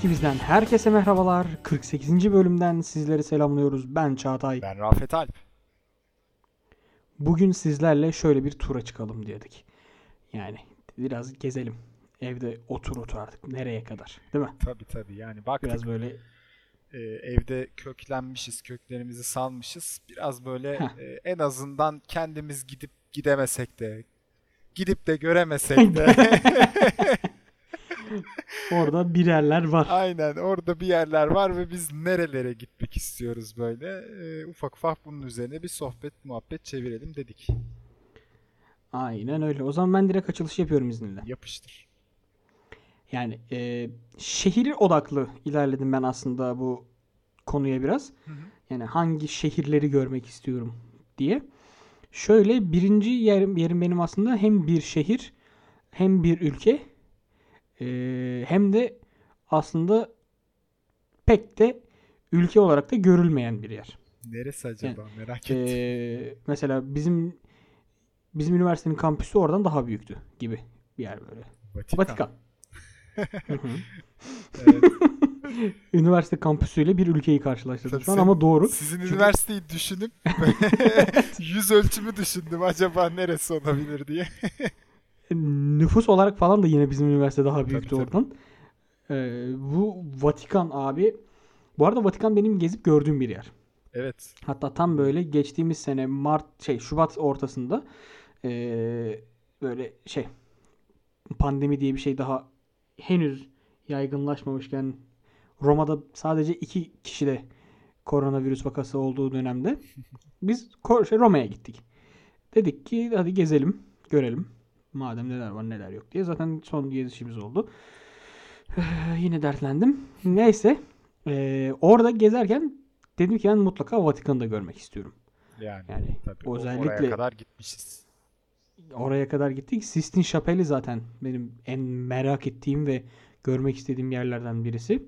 Kimiz ki bizden herkese merhabalar. 48. bölümden sizleri selamlıyoruz. Ben Çağatay. Ben Rafet Alp. Bugün sizlerle şöyle bir tura çıkalım dedik. Yani biraz gezelim. Evde otur otur artık nereye kadar değil mi? Tabii tabii yani baktık Biraz böyle e, evde köklenmişiz, köklerimizi salmışız. Biraz böyle e, en azından kendimiz gidip gidemesek de gidip de göremesek de orada bir yerler var. aynen orada bir yerler var ve biz nerelere gitmek istiyoruz böyle. E, ufak ufak bunun üzerine bir sohbet muhabbet çevirelim dedik. Aynen öyle. O zaman ben direkt açılış yapıyorum izninle. Yapıştır. Yani e, şehir odaklı ilerledim ben aslında bu konuya biraz. Hı hı. Yani hangi şehirleri görmek istiyorum diye. Şöyle birinci yerim, yerim benim aslında hem bir şehir hem bir ülke e, hem de aslında pek de ülke olarak da görülmeyen bir yer. Neresi acaba merak ettim. E, mesela bizim bizim üniversitenin kampüsü oradan daha büyüktü gibi bir yer böyle. Vatikan. Vatikan. Evet. Üniversite kampüsüyle bir ülkeyi karşılaştırdım Tabii şu an ama doğru. Sizin Çünkü- üniversiteyi düşünüp yüz ölçümü düşündüm acaba neresi olabilir diye. Nüfus olarak falan da yine bizim üniversite daha büyüktü tabii. oradan. Ee, bu Vatikan abi. Bu arada Vatikan benim gezip gördüğüm bir yer. Evet. Hatta tam böyle geçtiğimiz sene Mart şey Şubat ortasında ee, böyle şey pandemi diye bir şey daha henüz yaygınlaşmamışken Roma'da sadece iki kişide koronavirüs vakası olduğu dönemde biz şey, Roma'ya gittik. Dedik ki hadi gezelim, görelim. Madem neler var neler yok diye. Zaten son gezişimiz oldu. Yine dertlendim. Neyse. Ee, orada gezerken dedim ki ben mutlaka Vatikan'ı da görmek istiyorum. Yani, Yani tabii özellikle oraya kadar gitmişiz. oraya kadar gittik. Sistine Şapeli zaten benim en merak ettiğim ve görmek istediğim yerlerden birisi.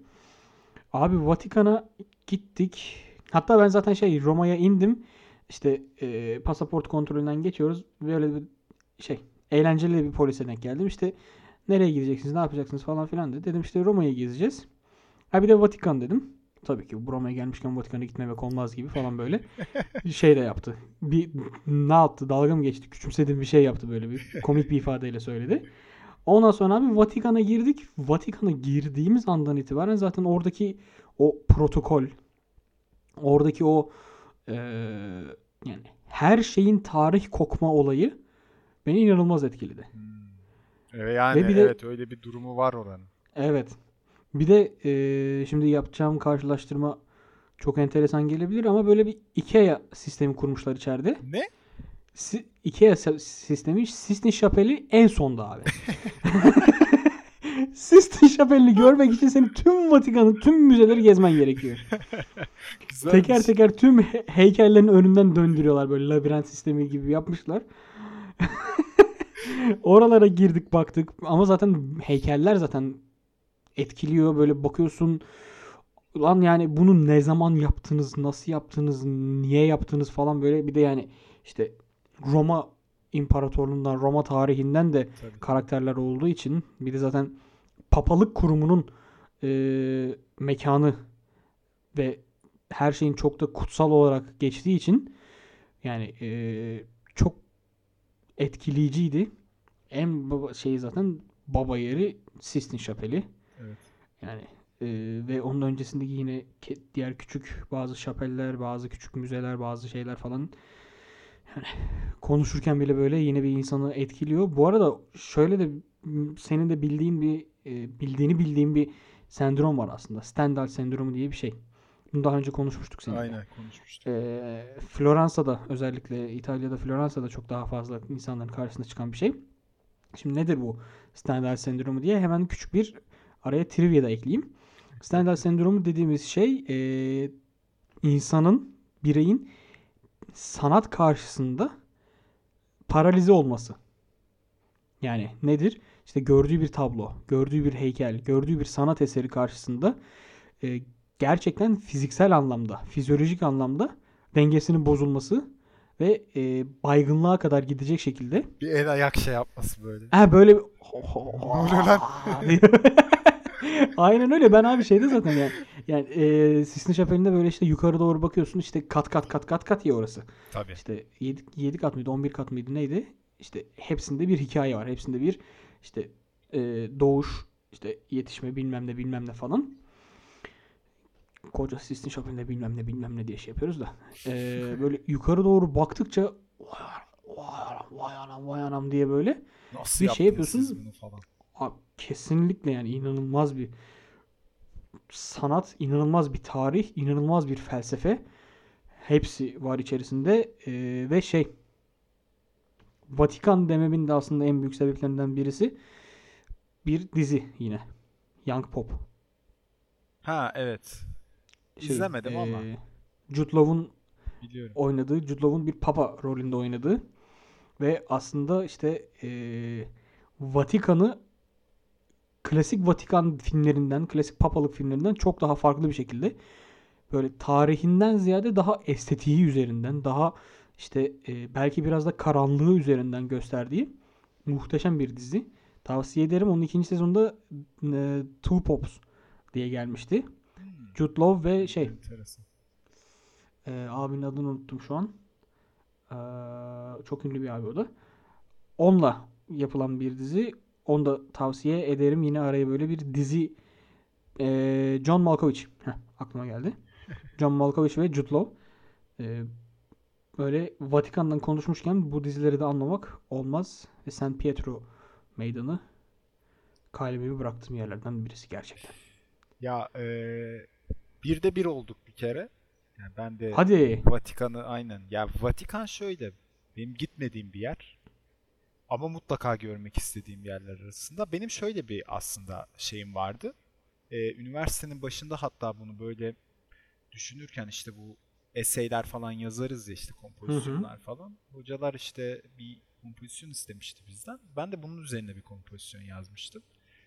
Abi Vatikan'a gittik. Hatta ben zaten şey Roma'ya indim. İşte e, pasaport kontrolünden geçiyoruz. Böyle bir şey eğlenceli bir polise denk geldim. İşte nereye gideceksiniz, ne yapacaksınız falan filan dedi. Dedim işte Roma'ya gezeceğiz. Ha bir de Vatikan dedim. Tabii ki bu Roma'ya gelmişken Vatikan'a gitmemek olmaz gibi falan böyle. şey de yaptı. Bir ne yaptı? Dalga mı geçti? Küçümsediğim bir şey yaptı böyle bir komik bir ifadeyle söyledi. Ondan sonra abi Vatikan'a girdik. Vatikan'a girdiğimiz andan itibaren zaten oradaki o protokol, oradaki o eee, yani her şeyin tarih kokma olayı beni inanılmaz etkiledi. Evet, yani Ve bir de- evet öyle bir durumu var oranın. Evet. Bir de eee, şimdi yapacağım karşılaştırma çok enteresan gelebilir ama böyle bir IKEA sistemi kurmuşlar içeride. Ne? Si- IKEA sistemi Sistine Şapeli en sonda abi. Sistine Şapeli'ni görmek için senin tüm Vatikan'ın tüm müzeleri gezmen gerekiyor. Güzel. Teker teker tüm he- heykellerin önünden döndürüyorlar böyle labirent sistemi gibi yapmışlar. Oralara girdik baktık. Ama zaten heykeller zaten etkiliyor. Böyle bakıyorsun lan yani bunu ne zaman yaptınız nasıl yaptınız niye yaptınız? falan böyle. Bir de yani işte Roma İmparatorluğundan Roma tarihinden de Tabii. karakterler olduğu için bir de zaten papalık kurumunun e, mekanı ve her şeyin çok da kutsal olarak geçtiği için yani e, etkileyiciydi. En baba şeyi zaten baba yeri Sistine Şapeli. Evet. Yani e, ve onun öncesindeki yine diğer küçük bazı şapeller, bazı küçük müzeler, bazı şeyler falan yani konuşurken bile böyle yine bir insanı etkiliyor. Bu arada şöyle de senin de bildiğin bir e, bildiğini bildiğin bir sendrom var aslında. Stendhal sendromu diye bir şey. Bunu daha önce konuşmuştuk seninle. Aynen konuşmuştuk. Ee, Floransa'da özellikle İtalya'da Floransa'da çok daha fazla insanların karşısına çıkan bir şey. Şimdi nedir bu Stendhal sendromu diye hemen küçük bir araya trivia da ekleyeyim. Stendhal sendromu dediğimiz şey ee, insanın, bireyin sanat karşısında paralize olması. Yani nedir? İşte gördüğü bir tablo, gördüğü bir heykel, gördüğü bir sanat eseri karşısında e, gerçekten fiziksel anlamda, fizyolojik anlamda dengesinin bozulması ve e, baygınlığa kadar gidecek şekilde. Bir el ayak şey yapması böyle. Ha böyle lan? Aynen öyle. Ben abi şeyde zaten yani. Yani e, Sistine Chapel'inde böyle işte yukarı doğru bakıyorsun işte kat kat kat kat kat ya orası. Tabii. İşte 7, 7 kat mıydı 11 kat mıydı neydi? İşte hepsinde bir hikaye var. Hepsinde bir işte e, doğuş, işte yetişme bilmem ne bilmem ne falan. Koca Sistine Chapel'inde bilmem ne bilmem ne diye şey yapıyoruz da. E, böyle yukarı doğru baktıkça vay anam, vay anam, vay anam, vay anam diye böyle Nasıl bir şey yaptınız siz yapıyorsun. bunu falan? Abi kesinlikle yani inanılmaz bir sanat, inanılmaz bir tarih, inanılmaz bir felsefe. Hepsi var içerisinde Ee, ve şey Vatikan dememin de aslında en büyük sebeplerinden birisi bir dizi yine. Young Pop. Ha evet. Şey, İzlemedim ama ee, Jude Law'un oynadığı, Jude Law'un bir papa rolünde oynadığı ve aslında işte eee, Vatikan'ı klasik Vatikan filmlerinden, klasik papalık filmlerinden çok daha farklı bir şekilde böyle tarihinden ziyade daha estetiği üzerinden, daha işte eee, belki biraz da karanlığı üzerinden gösterdiği muhteşem bir dizi. Tavsiye ederim. Onun ikinci sezonunda eee, Two Pops diye gelmişti. Jude Law ve şey Enteresan. ee, abinin adını unuttum şu an. Ee, çok ünlü bir abi o da. Onunla yapılan bir dizi. Onu da tavsiye ederim. Yine araya böyle bir dizi ee, John Malkovich. Heh, aklıma geldi. John Malkovich ve Jude Law. Ee, böyle Vatikan'dan konuşmuşken bu dizileri de anlamak olmaz. Ve San Pietro meydanı kalbimi bıraktığım yerlerden birisi gerçekten. Ya eee bir de bir olduk bir kere. Yani ben de Hadi. Vatikan'ı aynen. Ya Vatikan şöyle. Benim gitmediğim bir yer. Ama mutlaka görmek istediğim yerler arasında. Benim şöyle bir aslında şeyim vardı. Ee, üniversitenin başında hatta bunu böyle düşünürken işte bu eseyler falan yazarız ya işte kompozisyonlar falan. Hocalar işte bir kompozisyon istemişti bizden. Ben de bunun üzerine bir kompozisyon yazmıştım.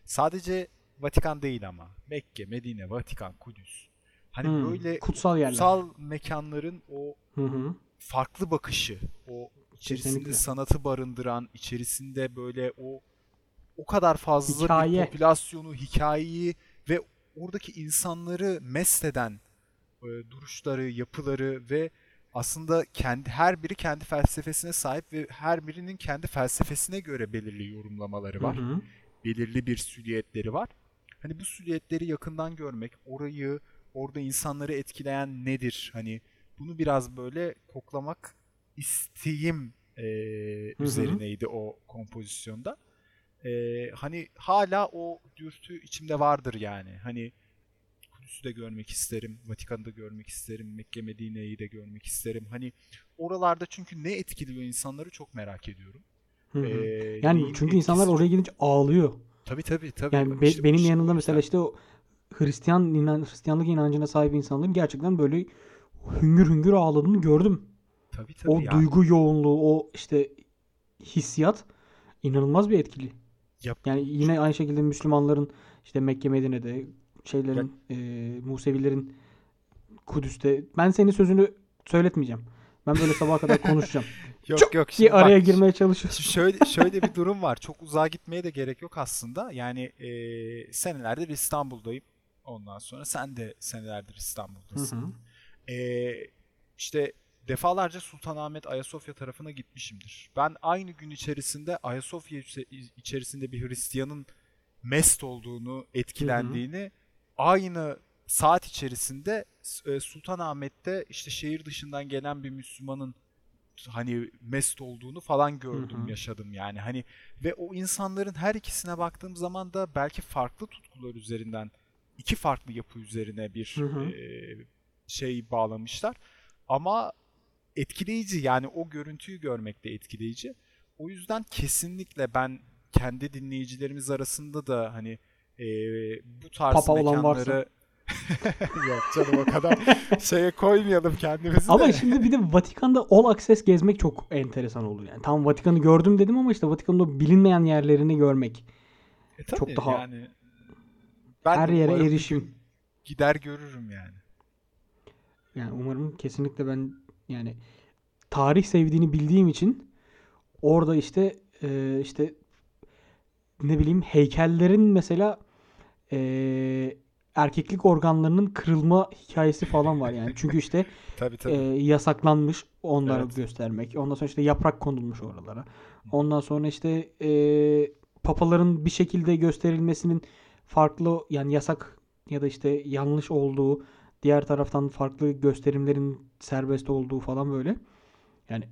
Sadece Vatikan değil ama. Mekke, Medine, Vatikan, Kudüs. Hani Hmm, böyle kutsal yerler. kutsal mekanların o Hı hı. farklı bakışı, o içerisinde Kesinlikle. sanatı barındıran, içerisinde böyle o o kadar fazla Hikaye. bir popülasyonu, hikayeyi ve oradaki insanları mest eden e, duruşları, yapıları ve aslında kendi her biri kendi felsefesine sahip ve her birinin kendi felsefesine göre belirli yorumlamaları var. Hı hı. Belirli bir süliyetleri var. Hani bu süliyetleri yakından görmek, orayı, orada insanları etkileyen nedir? Hani bunu biraz böyle koklamak isteğim e, üzerineydi o kompozisyonda. E, hani hala o dürtü içimde vardır yani. Hani Kudüs'ü de görmek isterim, Vatikan'ı da görmek isterim, Mekke Medine'yi de görmek isterim. Hani oralarda çünkü ne etkiliyor insanları çok merak ediyorum. Hı hı. E, Yani çünkü insanlar oraya gidince ağlıyor. Tabii tabii tabii. Yani be- İşte benim yanında o mesela işte o Hristiyan inan Hristiyanlık inancına sahip insanların gerçekten böyle hüngür hüngür ağladığını gördüm. Tabii tabii O ya. duygu yoğunluğu, o işte hissiyat inanılmaz bir etkili. Yap- Yani yine aynı şekilde Müslümanların işte Mekke Medine'de şeylerin e, Musevilerin Kudüs'te ben senin sözünü söyletmeyeceğim. Ben böyle sabaha kadar konuşacağım. Yok Çok yok şimdi araya bak, girmeye çalışıyorum. Şimdi şöyle şöyle bir durum var. Çok uzağa gitmeye de gerek yok aslında. Yani e, senelerdir İstanbul'dayım. Ondan sonra sen de senelerdir Hı İstanbul'dasın. hı. E, işte defalarca Sultanahmet Ayasofya tarafına gitmişimdir. Ben aynı gün içerisinde Ayasofya içe- içerisinde bir Hristiyanın mest olduğunu, etkilendiğini aynı saat içerisinde e, Sultanahmet'te işte şehir dışından gelen bir Müslümanın hani mest olduğunu falan gördüm, Hı hı. yaşadım yani. Hani ve o insanların her ikisine baktığım zaman da belki farklı tutkular üzerinden iki farklı yapı üzerine bir Hı hı. e, şey bağlamışlar. Ama etkileyici yani o görüntüyü görmek de etkileyici. O yüzden kesinlikle ben kendi dinleyicilerimiz arasında da hani e, bu tarz Papa mekanları Yok canım o kadar şeye koymayalım kendimizi Ama de. şimdi bir de Vatikan'da all access gezmek çok enteresan olur yani. Tam Vatikan'ı gördüm dedim ama işte Vatikan'ın o bilinmeyen yerlerini görmek. E tabii çok daha yani ben her yere erişim. gider görürüm yani. Yani umarım kesinlikle ben yani tarih sevdiğini bildiğim için orada işte e, işte ne bileyim heykellerin mesela e, erkeklik organlarının kırılma hikayesi falan var yani. Çünkü işte Tabii tabii. e, yasaklanmış onları Evet. göstermek. Ondan sonra işte yaprak konulmuş oralara. Ondan sonra işte e, papaların bir şekilde gösterilmesinin farklı yani yasak ya da işte yanlış olduğu diğer taraftan farklı gösterimlerin serbest olduğu falan böyle. Yani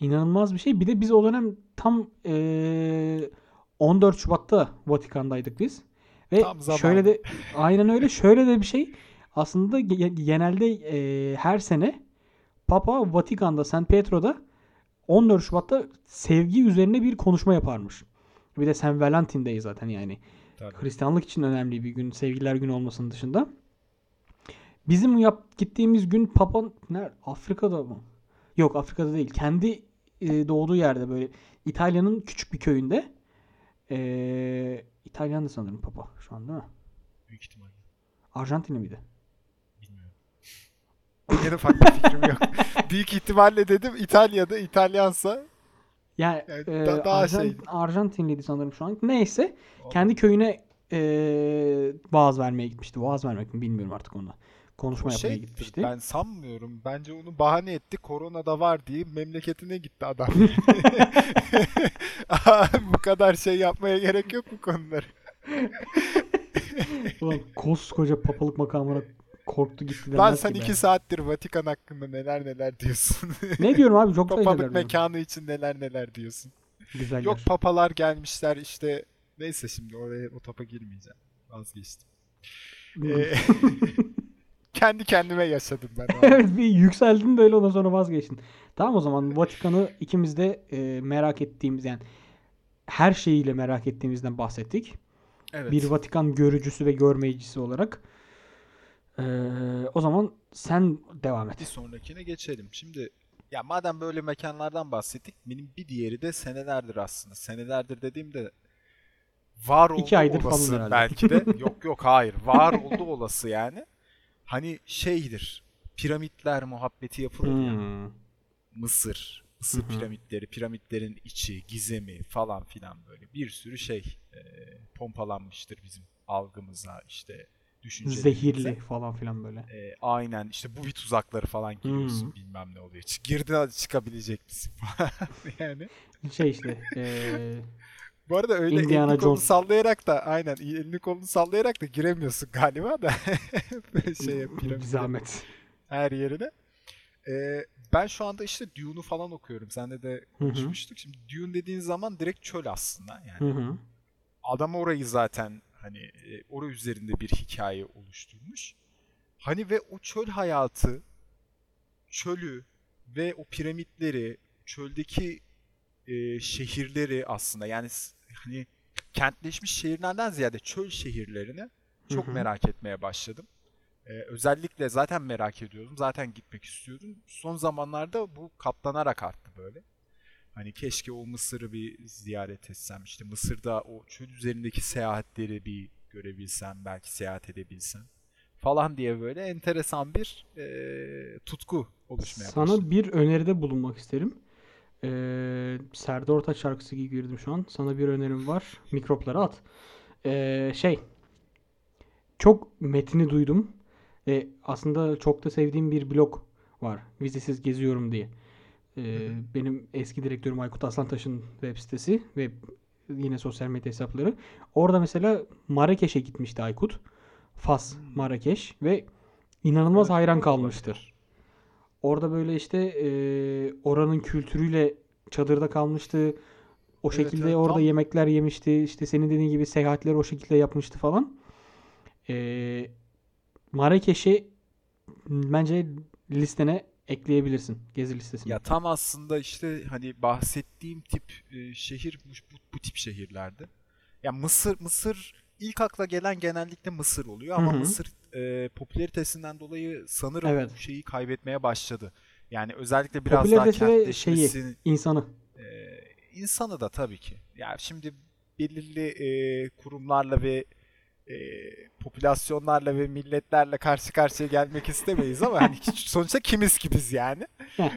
inanılmaz bir şey. Bir de biz o dönem tam e, 14 Şubat'ta Vatikan'daydık biz. Ve Tam zamanı. şöyle de aynen öyle şöyle de bir şey aslında ge- genelde e, her sene Papa Vatikan'da San Pietro'da 14 Şubat'ta sevgi üzerine bir konuşma yaparmış. Bir de San Valentin'deyiz zaten yani. Tabii. Hristiyanlık için önemli bir gün. Sevgililer günü olmasının dışında. Bizim yap gittiğimiz gün Papa nerede? Afrika'da mı? Yok Afrika'da değil. Kendi e, doğduğu yerde böyle İtalya'nın küçük bir köyünde. E, İtalyan da sanırım Papa şu an değil mi? Büyük ihtimalle. Arjantinli miydi? Bilmiyorum. En ufak bir fikrim yok. Büyük ihtimalle dedim İtalya'da İtalyansa Yani Evet, e, da- daha Arjan- şey. Arjantinliydi sanırım şu an. Neyse. Kendi köyüne e, vaaz vermeye gitmişti. Vaaz vermek mi bilmiyorum artık onu. Konuşma O yapmaya şeydir, gitmişti. Ben sanmıyorum. Bence onu bahane etti. Korona da var diye memleketine gitti adam. Bu kadar şey yapmaya gerek yok bu konuları. Ulan koskoca papalık makamına korktu gitti Lan sen ki be. iki saattir Vatikan hakkında neler neler diyorsun. Ne diyorum abi çok da Papalık diyorum. mekanı için neler neler diyorsun. Güzeller. Yok papalar gelmişler işte. Neyse şimdi oraya o topa girmeyeceğim. Vazgeçtim. Ee, kendi kendime yaşadım ben. evet bir yükseldin de öyle ondan sonra vazgeçtin. Tamam o zaman Vatikan'ı ikimiz de e, merak ettiğimiz yani her şeyiyle merak ettiğimizden bahsettik. Evet. Bir Vatikan görücüsü ve görmeyicisi olarak. E, o zaman sen devam Bir et. sonrakine geçelim. Şimdi ya madem böyle mekanlardan bahsettik, benim bir diğeri de senelerdir aslında. Senelerdir dediğimde var oldu İki aydır falan olası herhalde. belki de. yok yok hayır. Var oldu olası yani. Hani şeydir. Piramitler muhabbeti yapılır ya. Hmm. Mısır. Mısır piramitleri, piramitlerin içi, gizemi falan filan böyle bir sürü şey e, pompalanmıştır bizim algımıza işte düşüncelerimize. Zehirli falan filan böyle. E, aynen işte bu bir tuzakları falan giriyorsun Hmm. bilmem ne oluyor. Girdin çıkabilecek misin yani. Şey işte e, Bu arada öyle Indiana elini kolunu Jones. sallayarak da aynen elini kolunu sallayarak da giremiyorsun galiba da şey bir zahmet. her yerine. E, ben şu anda işte Dune'u falan okuyorum. Sende de Hı hı. konuşmuştuk. Şimdi Dune dediğin zaman direkt çöl aslında. Yani Hı hı. adam orayı zaten hani e, orası üzerinde bir hikaye oluşturmuş. Hani ve o çöl hayatı, çölü ve o piramitleri, çöldeki e, şehirleri aslında yani hani kentleşmiş şehirlerden ziyade çöl şehirlerini çok Hı hı. merak etmeye başladım. E, özellikle zaten merak ediyordum. Zaten gitmek istiyordum. Son zamanlarda bu katlanarak arttı böyle. Hani keşke o Mısır'ı bir ziyaret etsem. İşte Mısır'da o çöl üzerindeki seyahatleri bir görebilsem, belki seyahat edebilsem falan diye böyle enteresan bir e, tutku oluşmaya Sana başladı. bir öneride bulunmak isterim. Ee, Serdar Ortaç şarkısı gibi girdim şu an. Sana bir önerim var. Mikropları at. Ee, şey çok metni duydum. Ve aslında çok da sevdiğim bir blog var. Vizesiz geziyorum diye. Ee, benim eski direktörüm Aykut Aslantaş'ın web sitesi ve yine sosyal medya hesapları. Orada mesela Marrakeş'e gitmişti Aykut. Fas, Hmm. Marrakeş ve inanılmaz Evet, hayran kalmıştır. Orada böyle işte e, oranın kültürüyle çadırda kalmıştı. O Evet, şekilde evet, orada tam- yemekler yemişti. İşte senin dediğin gibi seyahatleri o şekilde yapmıştı falan. E, Marrakeş'i bence listene ekleyebilirsin. Gezi listesine. Ya tam aslında işte hani bahsettiğim tip e, şehir bu, bu, tip şehirlerde. Ya Mısır Mısır ilk akla gelen genellikle Mısır oluyor ama Hı hı. Mısır e, popülaritesinden dolayı sanırım Evet. bu şeyi kaybetmeye başladı. Yani özellikle biraz daha ve şeyi. kentleşmesi İnsanı. e, insanı da tabii ki. Yani şimdi belirli e, kurumlarla ve e, popülasyonlarla ve milletlerle karşı karşıya gelmek istemeyiz ama hani sonuçta kimiz kibiz yani. Heh.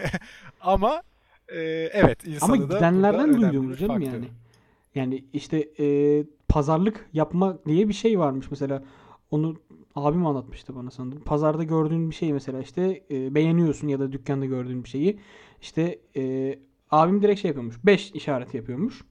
ama e, evet Ama insanı da gidenlerden bir canım yani. Yani işte e, pazarlık yapma diye bir şey varmış mesela. Onu abim anlatmıştı bana sanırım. Pazarda gördüğün bir şey mesela işte e, beğeniyorsun ya da dükkanda gördüğün bir şeyi. İşte e, abim direkt şey yapıyormuş. 5 işareti yapıyormuş.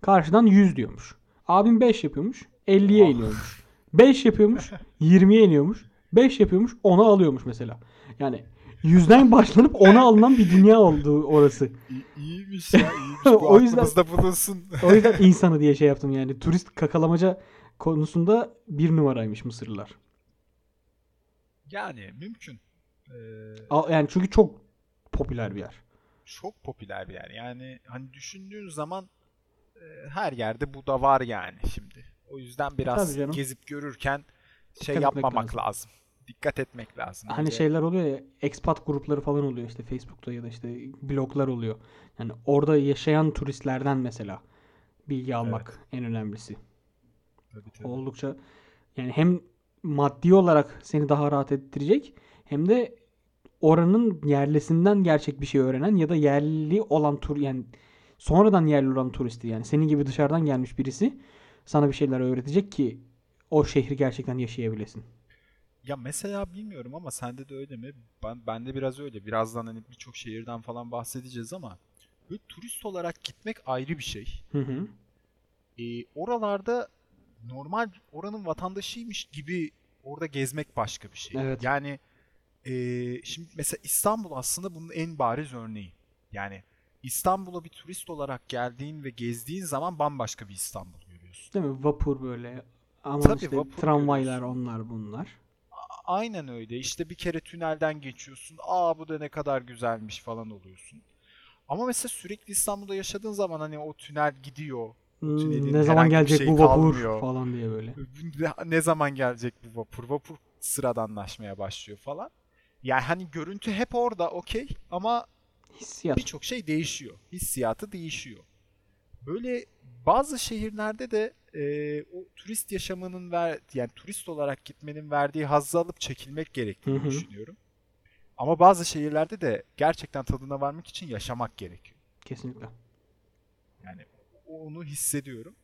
Karşıdan 100 diyormuş. Abim 5 yapıyormuş. 50'ye Oh. iniyormuş. 5 yapıyormuş. 20'ye iniyormuş. 5 yapıyormuş. 10'a alıyormuş mesela. Yani yüzden başlanıp 10'a alınan bir dünya oldu orası. İyi, iyiymiş ya iyiymiş. Bu O yüzden- bulunsun. O yüzden insanı diye şey yaptım yani. Turist kakalamaca konusunda bir numaraymış Mısırlılar. Yani mümkün. Ee, Yani çünkü çok popüler bir yer. çok popüler bir yer. Yani hani düşündüğün zaman e, her yerde bu da var yani şimdi. O yüzden biraz gezip görürken şey etmek yapmamak lazım. Dikkat etmek lazım. Hani Öyle- şeyler oluyor ya expat grupları falan oluyor işte Facebook'ta ya da işte bloglar oluyor. Yani orada yaşayan turistlerden mesela bilgi almak en önemlisi. Tabii, tabii. Oldukça yani hem maddi olarak seni daha rahat ettirecek hem de oranın yerlisinden gerçek bir şey öğrenen ya da yerli olan tur yani sonradan yerli olan turisti yani senin gibi dışarıdan gelmiş birisi sana bir şeyler öğretecek ki o şehri gerçekten yaşayabilesin. Ya mesela bilmiyorum ama sende de öyle mi? Ben bende biraz öyle. Birazdan hani birçok şehirden falan bahsedeceğiz ama böyle turist olarak gitmek ayrı bir şey. Hı hı. Ee, oralarda normal oranın vatandaşıymış gibi orada gezmek başka bir şey. Evet. Yani ee, şimdi mesela İstanbul aslında bunun en bariz örneği. Yani İstanbul'a bir turist olarak geldiğin ve gezdiğin zaman bambaşka bir İstanbul. Değil mi? Vapur böyle. Ama Tabii, işte vapur tramvaylar görüyorsun. onlar bunlar. Aynen öyle. İşte bir kere tünelden geçiyorsun. Aa bu da ne kadar güzelmiş falan oluyorsun. Ama mesela sürekli İstanbul'da yaşadığın zaman hani o tünel gidiyor. Hmm, ne zaman gelecek şey bu vapur kalmıyor. falan diye böyle. Ne- Ne zaman gelecek bu vapur? Vapur sıradanlaşmaya başlıyor falan. Yani hani görüntü hep orada okey ama Hissiyat. birçok şey değişiyor. Hissiyatı değişiyor. Böyle bazı şehirlerde de e, o turist yaşamının ver yani turist olarak gitmenin verdiği hazzı alıp çekilmek gerektiğini Hı hı. düşünüyorum. Ama bazı şehirlerde de gerçekten tadına varmak için yaşamak gerekiyor. Kesinlikle. Yani onu hissediyorum.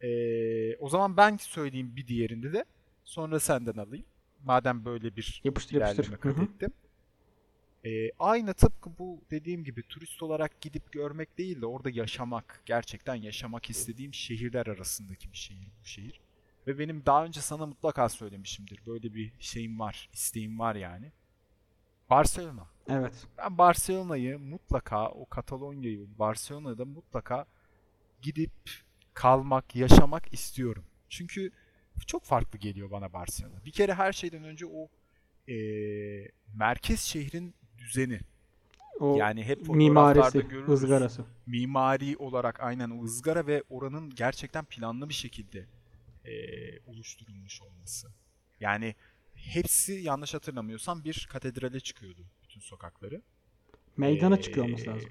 E, o zaman ben söyleyeyim bir diğerinde de sonra senden alayım. Madem böyle bir Yapıştır yapıştır. ilerleme Hı hı. Ee, aynı tıpkı bu dediğim gibi turist olarak gidip görmek değil de orada yaşamak, gerçekten yaşamak istediğim şehirler arasındaki bir şehir bu şehir. Ve benim daha önce sana mutlaka söylemişimdir. Böyle bir şeyim var, isteğim var yani. Barcelona. Evet. Ben Barcelona'yı mutlaka, o Katalonya'yı, Barcelona'da mutlaka gidip kalmak, yaşamak istiyorum. Çünkü çok farklı geliyor bana Barcelona. Bir kere her şeyden önce o eee, merkez şehrin düzeni. O Yani hep mimarisi, görürüz. ızgarası. Mimari olarak aynen o ızgara ve oranın gerçekten planlı bir şekilde eee, oluşturulmuş olması. Yani hepsi yanlış hatırlamıyorsam bir katedrale çıkıyordu bütün sokakları. Meydana Ee, çıkıyor olması lazım.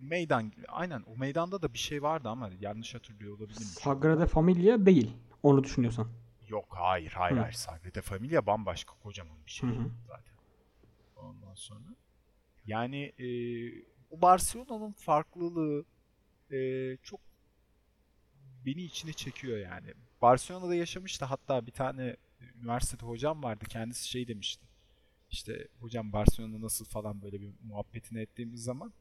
Meydan, aynen o meydanda da bir şey vardı ama yanlış hatırlıyor olabilirim. Sagrada Familia değil. Onu düşünüyorsan. Yok hayır hayır Hı. hayır Sagrada Familia bambaşka kocaman bir şey Hı hı. zaten. Ondan sonra yani e, o Barcelona'nın farklılığı e, çok beni içine çekiyor yani. Barcelona'da yaşamıştı hatta bir tane üniversitede hocam vardı kendisi şey demişti. İşte hocam Barcelona nasıl falan böyle bir muhabbetini ettiğimiz zaman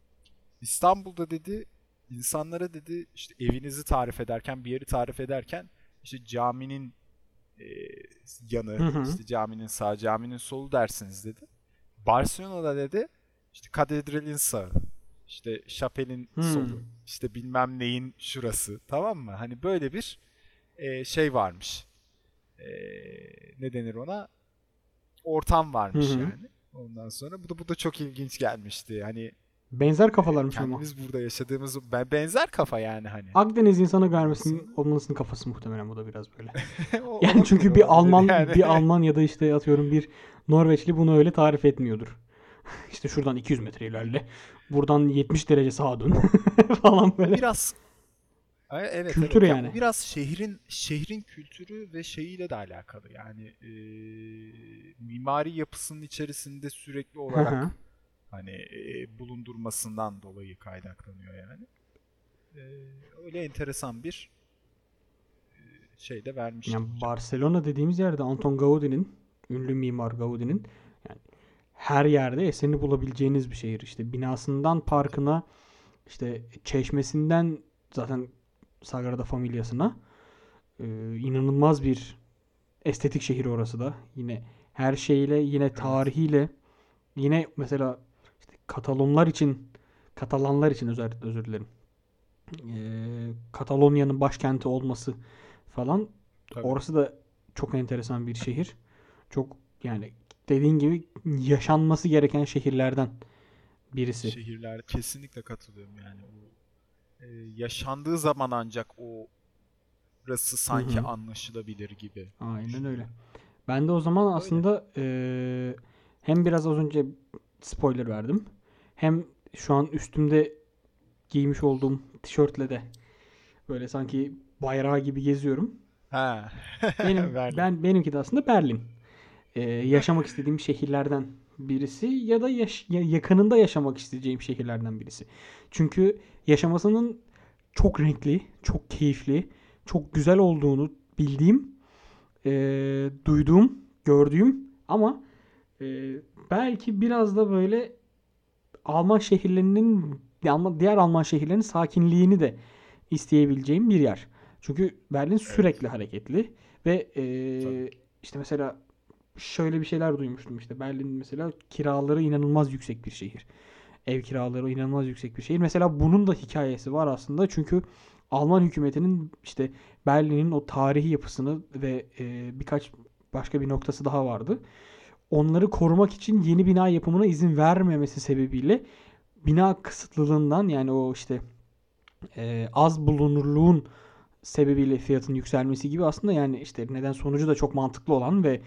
İstanbul'da dedi insanlara dedi işte evinizi tarif ederken bir yeri tarif ederken işte caminin e, yanı, Hı hı. işte caminin sağ, caminin solu dersiniz dedi. Barcelona'da dedi işte katedralin sağı, işte şapelin Hmm. solu, işte bilmem neyin şurası tamam mı? Hani böyle bir e, şey varmış. E, ne denir ona? Ortam varmış Hı hı. yani. Ondan sonra bu da bu da çok ilginç gelmişti. Hani Benzer kafalarmış ama. kendimiz burada yaşadığımız be- benzer kafa yani hani. Akdeniz insanı görmesinin olmasının kafası muhtemelen bu da biraz böyle. O- Yani çünkü bir Alman yani. bir Alman ya da işte atıyorum bir Norveçli bunu öyle tarif etmiyordur. İşte şuradan 200 metre ilerle. Buradan 70 derece sağa dön falan böyle. biraz Ay, evet, Kültür evet. Ya yani. bu biraz şehrin şehrin kültürü ve şeyiyle de alakalı. Yani e, mimari yapısının içerisinde sürekli olarak hani e, bulundurmasından dolayı kaynaklanıyor yani. E, öyle enteresan bir şey de vermiştim. Yani. Barcelona dediğimiz yerde Anton Gaudi'nin, ünlü mimar Gaudi'nin yani her yerde eserini bulabileceğiniz bir şehir. İşte binasından parkına, işte çeşmesinden zaten Sagrada Familia'sına e, inanılmaz bir estetik şehir orası da. Yine her şeyle, yine tarihiyle, yine mesela işte Katalonlar için, Katalanlar için özür, özür dilerim. E, Katalonya'nın başkenti olması falan Tabii. Orası da çok enteresan bir şehir. Çok yani dediğin gibi yaşanması gereken şehirlerden birisi. Şehirler kesinlikle katılıyorum yani. O, e, yaşandığı zaman ancak o burası sanki hı. anlaşılabilir gibi. Aynen öyle. Ben de o zaman aslında eee, hem biraz az önce spoiler verdim. Hem şu an üstümde giymiş olduğum tişörtle de böyle sanki bayrağı gibi geziyorum. Ha. Benim ben benimki de aslında Berlin. Ee, yaşamak istediğim şehirlerden birisi ya da yaş- ya- yakınında yaşamak isteyeceğim şehirlerden birisi. Çünkü yaşamasının çok renkli, çok keyifli, çok güzel olduğunu bildiğim, ee, duyduğum, gördüğüm ama ee, belki biraz da böyle Alman şehirlerinin diğer Alman şehirlerinin sakinliğini de isteyebileceğim bir yer. Çünkü Berlin sürekli hareketli ve Tabii. işte mesela şöyle bir şeyler duymuştum işte Berlin mesela kiraları inanılmaz yüksek bir şehir. Ev kiraları inanılmaz yüksek bir şehir. Mesela bunun da hikayesi var aslında. Çünkü Alman hükümetinin işte Berlin'in o tarihi yapısını ve ee, birkaç başka bir noktası daha vardı. Onları korumak için yeni bina yapımına izin vermemesi sebebiyle bina kısıtlılığından yani o işte ee, az bulunurluğun sebebiyle fiyatın yükselmesi gibi aslında yani işte neden sonucu da çok mantıklı olan ve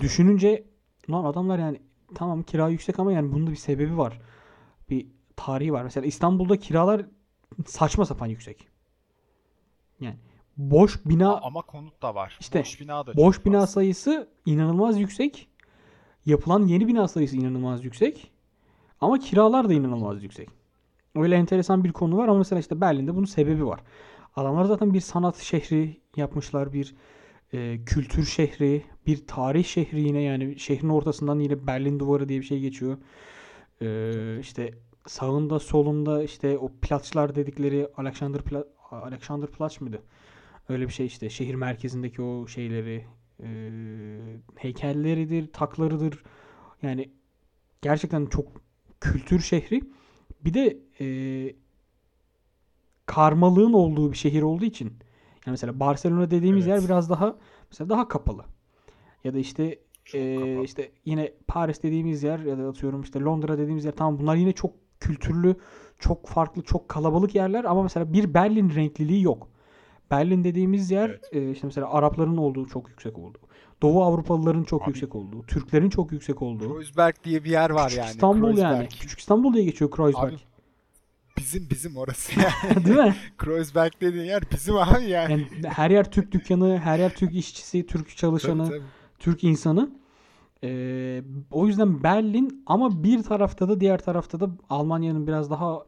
düşününce lan adamlar yani tamam kira yüksek ama yani bunun da bir sebebi var. Bir tarihi var. Mesela İstanbul'da kiralar saçma sapan yüksek. Yani boş bina Ama konut da var. İşte, boş bina da boş bina fazla. sayısı inanılmaz yüksek. Yapılan yeni bina sayısı inanılmaz yüksek. Ama kiralar da inanılmaz yüksek. Öyle enteresan bir konu var ama mesela işte Berlin'de bunun sebebi var. Adamlar zaten bir sanat şehri yapmışlar, bir e, kültür şehri, bir tarih şehri yine yani şehrin ortasından yine Berlin Duvarı diye bir şey geçiyor. E, işte sağında solunda işte o plaçlar dedikleri Alexander Pla Alexander Platz mıydı? Öyle bir şey işte şehir merkezindeki o şeyleri e, heykelleridir, taklarıdır. Yani gerçekten çok kültür şehri. Bir de e, karmalığın olduğu bir şehir olduğu için yani mesela Barcelona dediğimiz Evet. yer biraz daha mesela daha kapalı. Ya da işte Çok e, kapalı. işte yine Paris dediğimiz yer ya da atıyorum işte Londra dediğimiz yer tamam bunlar yine çok kültürlü, çok farklı, çok kalabalık yerler ama mesela bir Berlin renkliliği yok. Berlin dediğimiz yer Evet. e, işte mesela Arapların olduğu çok yüksek olduğu. Doğu Avrupalıların çok Abi- yüksek olduğu. Türklerin çok yüksek olduğu. Kreuzberg diye bir yer var Küçük yani. İstanbul yani. Kreuzberg. Küçük İstanbul diye geçiyor Kreuzberg. Abi bizim bizim orası yani. Değil mi? Kreuzberg dediğin yer bizim abi yani. Yani her yer Türk dükkanı, her yer Türk işçisi, Türk çalışanı, Tabii, tabii. Türk insanı. Ee, o yüzden Berlin ama bir tarafta da diğer tarafta da Almanya'nın biraz daha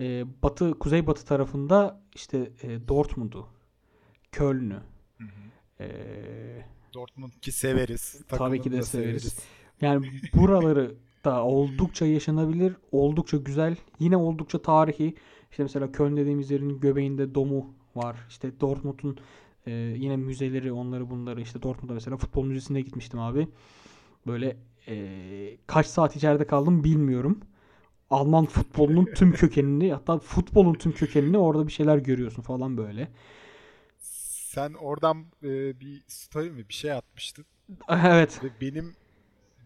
e, batı, kuzeybatı tarafında işte e, Dortmund'u, Köln'ü, Hı hı. e, Dortmund ki severiz. Tabii ki de da severiz. Yani buraları da oldukça yaşanabilir, oldukça güzel, yine oldukça tarihi. İşte mesela Köln dediğimiz yerin göbeğinde domu var. İşte Dortmund'un e, yine müzeleri, onları bunları. İşte Dortmund'a mesela futbol müzesine gitmiştim abi. Böyle e, kaç saat içeride kaldım bilmiyorum. Alman futbolunun tüm kökenini, hatta futbolun tüm kökenini orada bir şeyler görüyorsun falan böyle. Sen oradan e, bir story mi bir şey atmıştın Evet. ve benim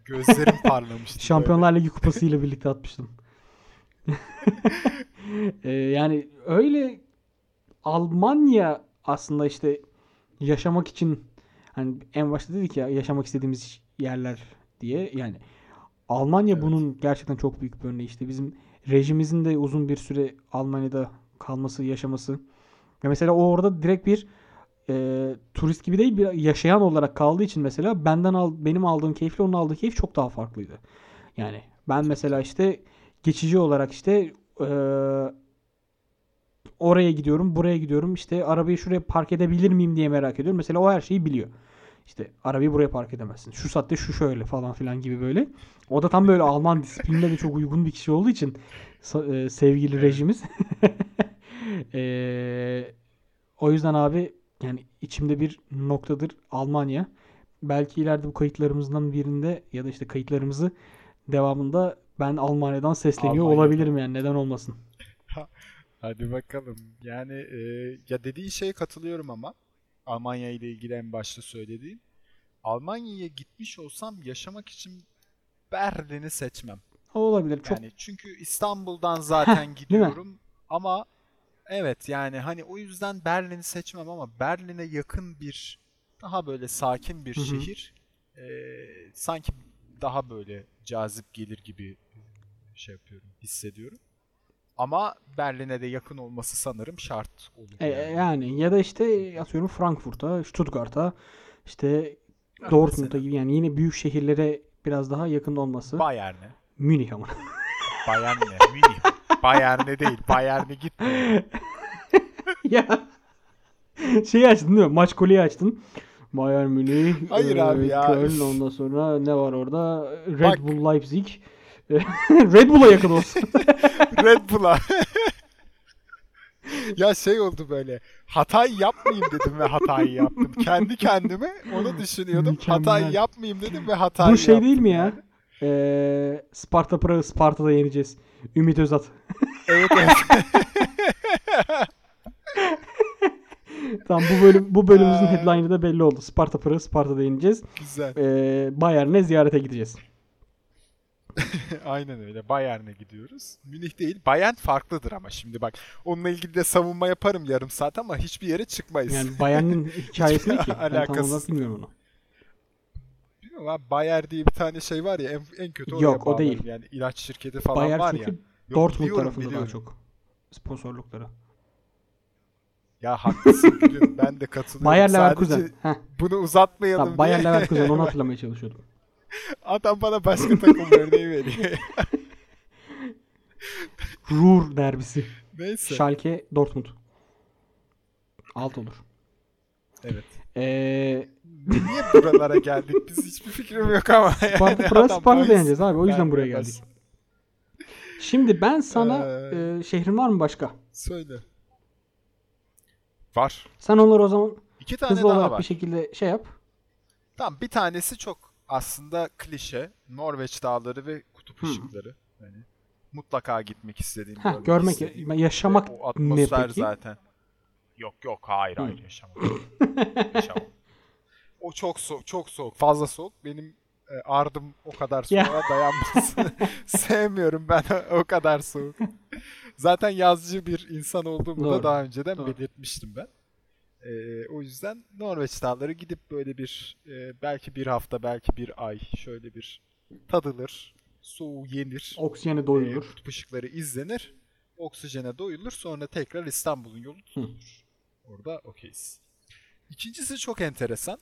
gözlerim parlamıştı. Şampiyonlar Ligi kupasıyla birlikte atmıştım. Ee, yani öyle Almanya aslında işte yaşamak için hani en başta dedik ya yaşamak istediğimiz yerler diye yani Almanya Evet. bunun gerçekten çok büyük bir örneği işte bizim rejimizin de uzun bir süre Almanya'da kalması, yaşaması. Ya mesela o orada direkt bir e, turist gibi değil bir yaşayan olarak kaldığı için mesela benden al benim aldığım keyifle onun aldığı keyif çok daha farklıydı. Yani ben mesela işte geçici olarak işte e, oraya gidiyorum, buraya gidiyorum. İşte arabayı şuraya park edebilir miyim diye merak ediyorum. Mesela o her şeyi biliyor. İşte arabayı buraya park edemezsin. Şu saatte şu şöyle falan filan gibi böyle. O da tam böyle Alman disiplinine de çok uygun bir kişi olduğu için e, sevgili rejimiz. Eee, o yüzden abi yani içimde bir noktadır Almanya. Belki ileride bu kayıtlarımızdan birinde ya da işte kayıtlarımızı devamında ben Almanya'dan sesleniyor Almanya'dan. olabilirim yani neden olmasın. Hadi bakalım. Yani e, ya dediğin şeye katılıyorum ama Almanya ile ilgili en başta söylediğin. Almanya'ya gitmiş olsam yaşamak için Berlin'i seçmem. O olabilir. Çok Yani çünkü İstanbul'dan zaten gidiyorum ama evet yani hani o yüzden Berlin'i seçmem ama Berlin'e yakın bir daha böyle sakin bir Hı hı. şehir e, sanki daha böyle cazip gelir gibi şey yapıyorum, hissediyorum. Ama Berlin'e de yakın olması sanırım şart olur. E, yani. yani ya da işte atıyorum Frankfurt'a, Stuttgart'a, işte Dortmund'a Mesela. gibi yani yine büyük şehirlere biraz daha yakın olması. Bayern'e. Münih ama. Bayern ne? Münih. Bayern'e değil. Bayern'e gitme. ya şeyi açtın değil mi? Maç kolyeyi açtın. Bayern Münih, Hayır e, abi ya. Köln ondan sonra ne var orada? Red Bak. Bull Leipzig. Red Bull'a yakın olsun. Red Bull'a. ya şey oldu böyle. Hatayı yapmayayım dedim ve hatayı yaptım. Kendi kendime onu düşünüyordum. Mükemmel. Hatayı yapmayayım dedim ve hatayı Bu şey yaptım değil mi ya? Ee, Sparta Prag'ı Sparta'da yeneceğiz. Ümit Özat. Evet evet. Tamam bu bölüm bu bölümümüzün Ay. headline'ı da belli oldu. Sparta Prag'ı Sparta'da yeneceğiz. Güzel. Ee, Bayern'e ziyarete gideceğiz. Aynen öyle. Bayern'e gidiyoruz. Münih değil. Bayern farklıdır ama şimdi bak. Onunla ilgili de savunma yaparım yarım saat ama hiçbir yere çıkmayız. Yani Bayern'in hikayesi ne ki? Ben tam olarak bilmiyorum onu. Bilmiyorum abi Bayer diye bir tane şey var ya en, en kötü oraya Yok, o değil. Yani ilaç şirketi falan Bayer var çünkü ya. Yok, Dortmund biliyorum, tarafında daha çok. Sponsorlukları. Ya haklısın gülüm ben de katılıyorum. Bayer Sadece Leverkusen. Heh, bunu uzatmayalım tamam, Bayer Leverkusen onu hatırlamaya çalışıyordum. Adam bana başka takım örneği veriyor. Ruhr derbisi. Neyse. Schalke Dortmund. Alt olur. Evet. Ee, Niye buralara geldik? Biz hiçbir fikrim yok ama. Yani bahis yeneceğiz abi. O yüzden vermeye buraya geldik. Şimdi ben sana Ee, e, şehrin var mı başka? Söyle. Var. Sen onları o zaman İki tane hızlı daha olarak var. bir şekilde şey yap. Tamam bir tanesi çok aslında klişe. Norveç dağları ve kutup Hı. ışıkları. Yani mutlaka gitmek istediğim, Heh, görmek istediğim. yaşamak o ne atmosfer peki? zaten. Yok yok hayır hayır yaşamam. yaşamam. O çok soğuk, çok soğuk, fazla soğuk. Benim e, ardım o kadar soğuğa dayanmaz. Sevmiyorum ben o, kadar soğuk. Zaten yazcı bir insan olduğumu Doğru, da daha önceden doğru. belirtmiştim ben. E, o yüzden Norveç dağları gidip böyle bir e, belki bir hafta belki bir ay şöyle bir tadılır, soğuğu yenir. Oksijeni E, doyulur. kutup ışıkları izlenir. Oksijene doyulur. Sonra tekrar İstanbul'un yolu tutulur. Orada okeyiz. İkincisi çok enteresan.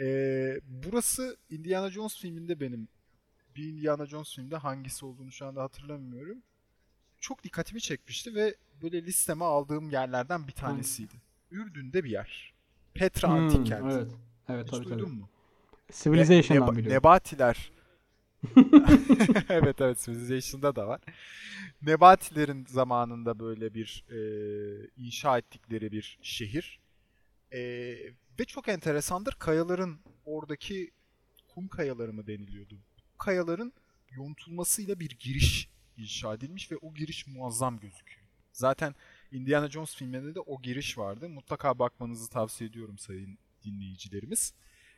Ee, burası Indiana Jones filminde benim bir Indiana Jones filminde hangisi olduğunu şu anda hatırlamıyorum. Çok dikkatimi çekmişti ve böyle listeme aldığım yerlerden bir tanesiydi. Ürdün'de bir yer. Petra Hmm, Antik Kenti. Evet. Evet Hiç tabii duydun tabii. mu? Civilization'dan Neba- biliyorum. Nebatiler. evet evet Civilization'da da var. Nebatilerin zamanında böyle bir e, inşa ettikleri bir şehir. E, ve çok enteresandır kayaların oradaki kum kayaları mı deniliyordu? Kayaların yontulmasıyla bir giriş inşa edilmiş ve o giriş muazzam gözüküyor. Zaten Indiana Jones filmlerinde de o giriş vardı. Mutlaka bakmanızı tavsiye ediyorum sayın dinleyicilerimiz.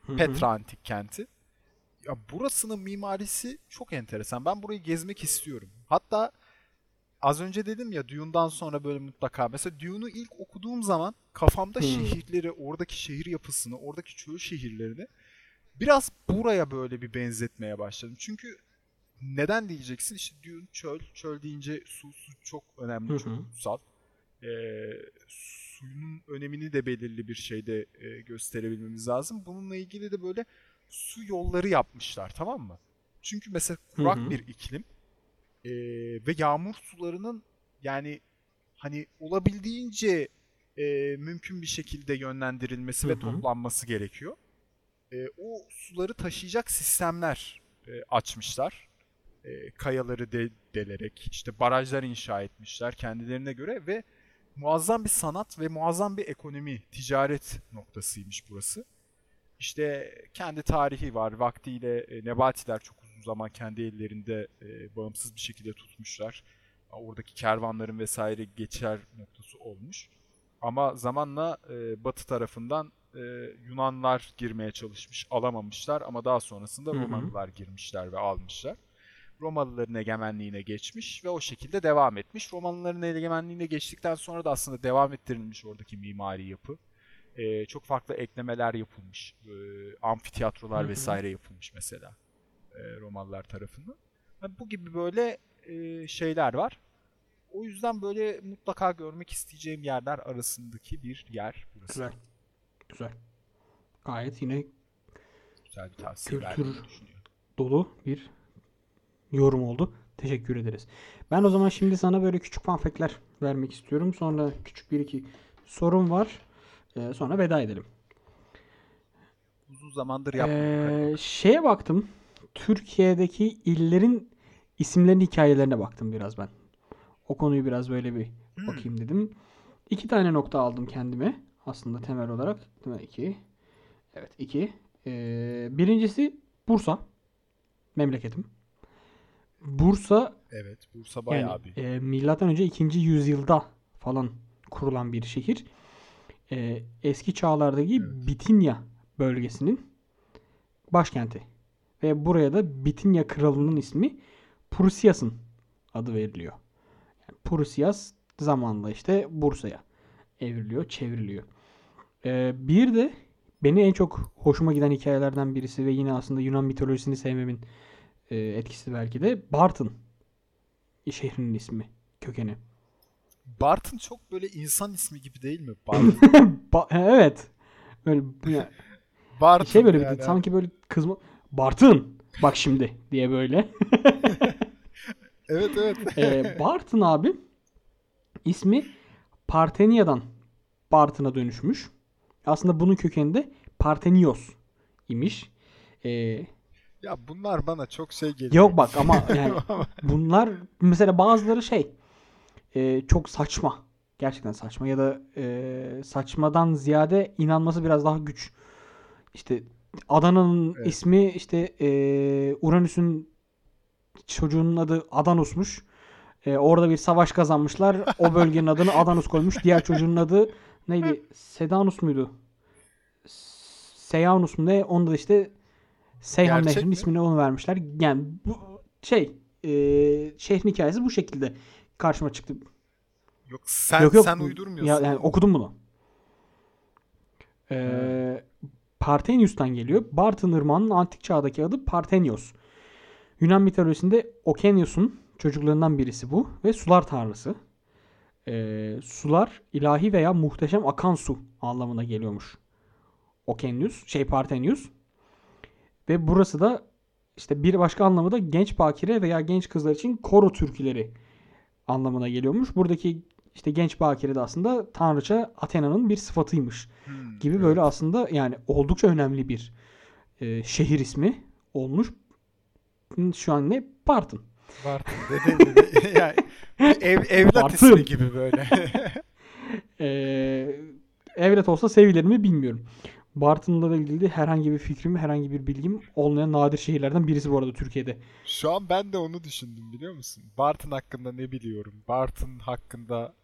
Hı hı. Petra Antik Kenti. Ya burasının mimarisi çok enteresan. Ben burayı gezmek istiyorum. Hatta az önce dedim ya Dune'dan sonra böyle mutlaka. Mesela Dune'u ilk okuduğum zaman kafamda Hmm. şehirleri, oradaki şehir yapısını, oradaki çöl şehirlerini biraz buraya böyle bir benzetmeye başladım. Çünkü neden diyeceksin? İşte Dune çöl. Çöl deyince su, su çok önemli, çok kutsal. Ee, suyun önemini de belirli bir şeyde e, gösterebilmemiz lazım. Bununla ilgili de böyle su yolları yapmışlar tamam mı? Çünkü mesela kurak Hı hı. bir iklim e, ve yağmur sularının yani hani olabildiğince e, mümkün bir şekilde yönlendirilmesi Hı ve hı. toplanması gerekiyor. E, o suları taşıyacak sistemler e, açmışlar. E, kayaları de, delerek işte barajlar inşa etmişler kendilerine göre ve muazzam bir sanat ve muazzam bir ekonomi, ticaret noktasıymış burası. İşte kendi tarihi var. Vaktiyle e, Nebatiler çok uzun zaman kendi ellerinde e, bağımsız bir şekilde tutmuşlar. Oradaki kervanların vesaire geçer noktası olmuş. Ama zamanla e, Batı tarafından Yunanlar girmeye çalışmış, alamamışlar ama daha sonrasında. Romalılar girmişler ve almışlar. Romalıların egemenliğine geçmiş ve o şekilde devam etmiş. Romalıların egemenliğine geçtikten sonra da aslında devam ettirilmiş oradaki mimari yapı. Ee, çok farklı eklemeler yapılmış. Ee, hı. vesaire yapılmış mesela e, Romalılar tarafından. Yani bu gibi böyle e, şeyler var. O yüzden böyle mutlaka görmek isteyeceğim yerler arasındaki bir yer burası. Güzel. Güzel. Gayet yine Güzel bir tavsiye Kültür- dolu bir yorum oldu. Teşekkür ederiz. Ben o zaman şimdi sana böyle küçük fanfekler vermek istiyorum. Sonra küçük bir iki sorum var. Ee, sonra veda edelim. Uzun zamandır yapmadık. Ee, şeye baktım. Türkiye'deki illerin isimlerinin hikayelerine baktım biraz ben. O konuyu biraz böyle bir Hmm. bakayım dedim. İki tane nokta aldım kendime. Aslında temel olarak. Değil mi? İki. Evet iki. Ee, birincisi Bursa. Memleketim. Bursa Evet, Bursa bayağı yani, bir. e, milattan önce 2. yüzyılda falan kurulan bir şehir. E, eski çağlardaki Evet. Bitinya bölgesinin başkenti. Ve buraya da Bitinya kralının ismi Prusias'ın adı veriliyor. Yani Prusias zamanla işte Bursa'ya evriliyor, çevriliyor. E, bir de beni en çok hoşuma giden hikayelerden birisi ve yine aslında Yunan mitolojisini sevmemin e, etkisi belki de Bartın şehrinin ismi, kökeni. Bartın çok böyle insan ismi gibi değil mi? Bartın. Ba- evet. Böyle ya, Bartın şey böyle bir yani. sanki böyle kızma Bartın bak şimdi diye böyle. Evet evet. Ee, Bartın abi ismi Partenia'dan Bartın'a dönüşmüş. Aslında bunun kökeninde Partenios imiş. Ee, ya bunlar bana çok şey geliyor. yok bak ama yani bunlar mesela bazıları şey e, çok saçma. Gerçekten saçma ya da e, saçmadan ziyade inanması biraz daha güç. İşte Adana'nın Evet. ismi işte e, Uranüs'ün çocuğunun adı Adanus'muş. E, orada bir savaş kazanmışlar. O bölgenin adını Adanus koymuş. Diğer çocuğun adı neydi? Sedanus muydu? Seyanus mu ne? Onda da işte Seyhan Gerçek Nehri'nin mi? ismini onu vermişler. Yani bu şey e, şehrin hikayesi bu şekilde karşıma çıktı. Yok sen yok yok. sen uydurmuyorsun. Ya, yani okudum bunu. Ee, Partenius'tan geliyor. Bartın Irmağı'nın antik çağdaki adı Partenios. Yunan mitolojisinde Okenius'un çocuklarından birisi bu ve sular tanrısı. Ee, sular ilahi veya muhteşem akan su anlamına geliyormuş. Okenius, şey Partenius. Ve burası da işte bir başka anlamı da genç bakire veya genç kızlar için koro türküleri anlamına geliyormuş. Buradaki işte genç bakire de aslında tanrıça Athena'nın bir sıfatıymış Hmm, gibi evet. böyle aslında yani oldukça önemli bir e, şehir ismi olmuş. Şu an ne? Bartın. Bartın dedi dedi. yani ev, evlat Bartın. ismi gibi böyle. Ee, evlat olsa sevilir mi bilmiyorum. Bartın'la ilgili herhangi bir fikrim, herhangi bir bilgim olmayan nadir şehirlerden birisi bu arada Türkiye'de. Şu an ben de onu düşündüm biliyor musun? Bartın hakkında ne biliyorum? Bartın hakkında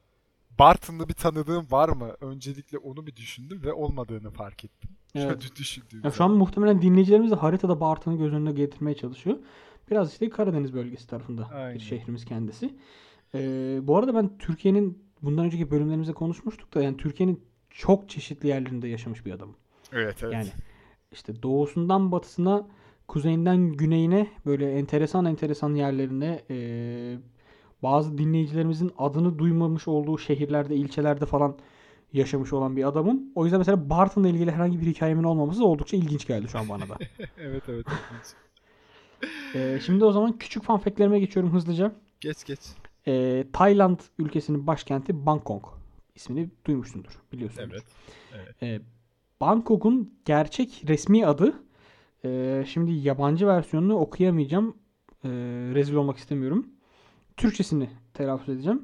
Bartınlı bir tanıdığım var mı? Öncelikle onu bir düşündüm ve olmadığını fark ettim. Evet. Düşündüğüm Ya şu an muhtemelen dinleyicilerimiz de haritada Bartın'ı göz önüne getirmeye çalışıyor. Biraz işte Karadeniz bölgesi tarafında Aynen. bir şehrimiz kendisi. Ee, bu arada ben Türkiye'nin bundan önceki bölümlerimizde konuşmuştuk da yani Türkiye'nin çok çeşitli yerlerinde yaşamış bir adamım. Evet evet. Yani işte doğusundan batısına, kuzeyinden güneyine böyle enteresan enteresan yerlerine e, bazı dinleyicilerimizin adını duymamış olduğu şehirlerde, ilçelerde falan yaşamış olan bir adamım. O yüzden mesela Bartın'la ilgili herhangi bir hikayemin olmaması oldukça ilginç geldi şu an bana da. evet evet. ilginç. E, şimdi o zaman küçük fanfeklerime geçiyorum hızlıca. geç geç. Ee, Tayland ülkesinin başkenti Bangkok. İsmini duymuşsundur. Biliyorsunuz. Evet. evet. Ee, Bangkok'un gerçek resmi adı e, şimdi yabancı versiyonunu okuyamayacağım. E, rezil olmak istemiyorum. Türkçesini telaffuz edeceğim.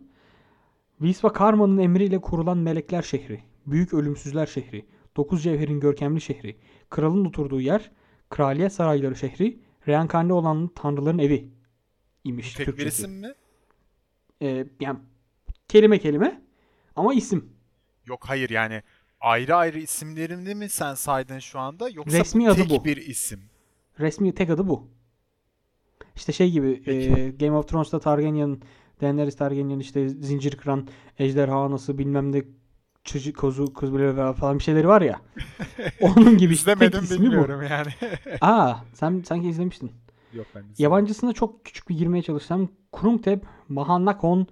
Visvakarma'nın emriyle kurulan melekler şehri, büyük ölümsüzler şehri, dokuz cevherin görkemli şehri, kralın oturduğu yer, kraliyet sarayları şehri, reenkarne olan tanrıların evi imiş Tek bir Türkçesi. isim mi? Ee, yani kelime kelime ama isim. Yok hayır yani ayrı ayrı isimlerini mi sen saydın şu anda yoksa Resmi bu adı tek bu. bir isim? Resmi tek adı bu. İşte şey gibi Peki. e, Game of Thrones'ta Targaryen, Daenerys Targaryen işte zincir kıran ejderha anası bilmem ne çocuk kozu kız falan bir şeyleri var ya. Onun gibi işte tek İzlemedim ismi bilmiyorum yani. bu. Aa sen sanki izlemiştin. Yok ben izlemedim. Yabancısına çok küçük bir girmeye çalışsam Krungtep, Mahannakon,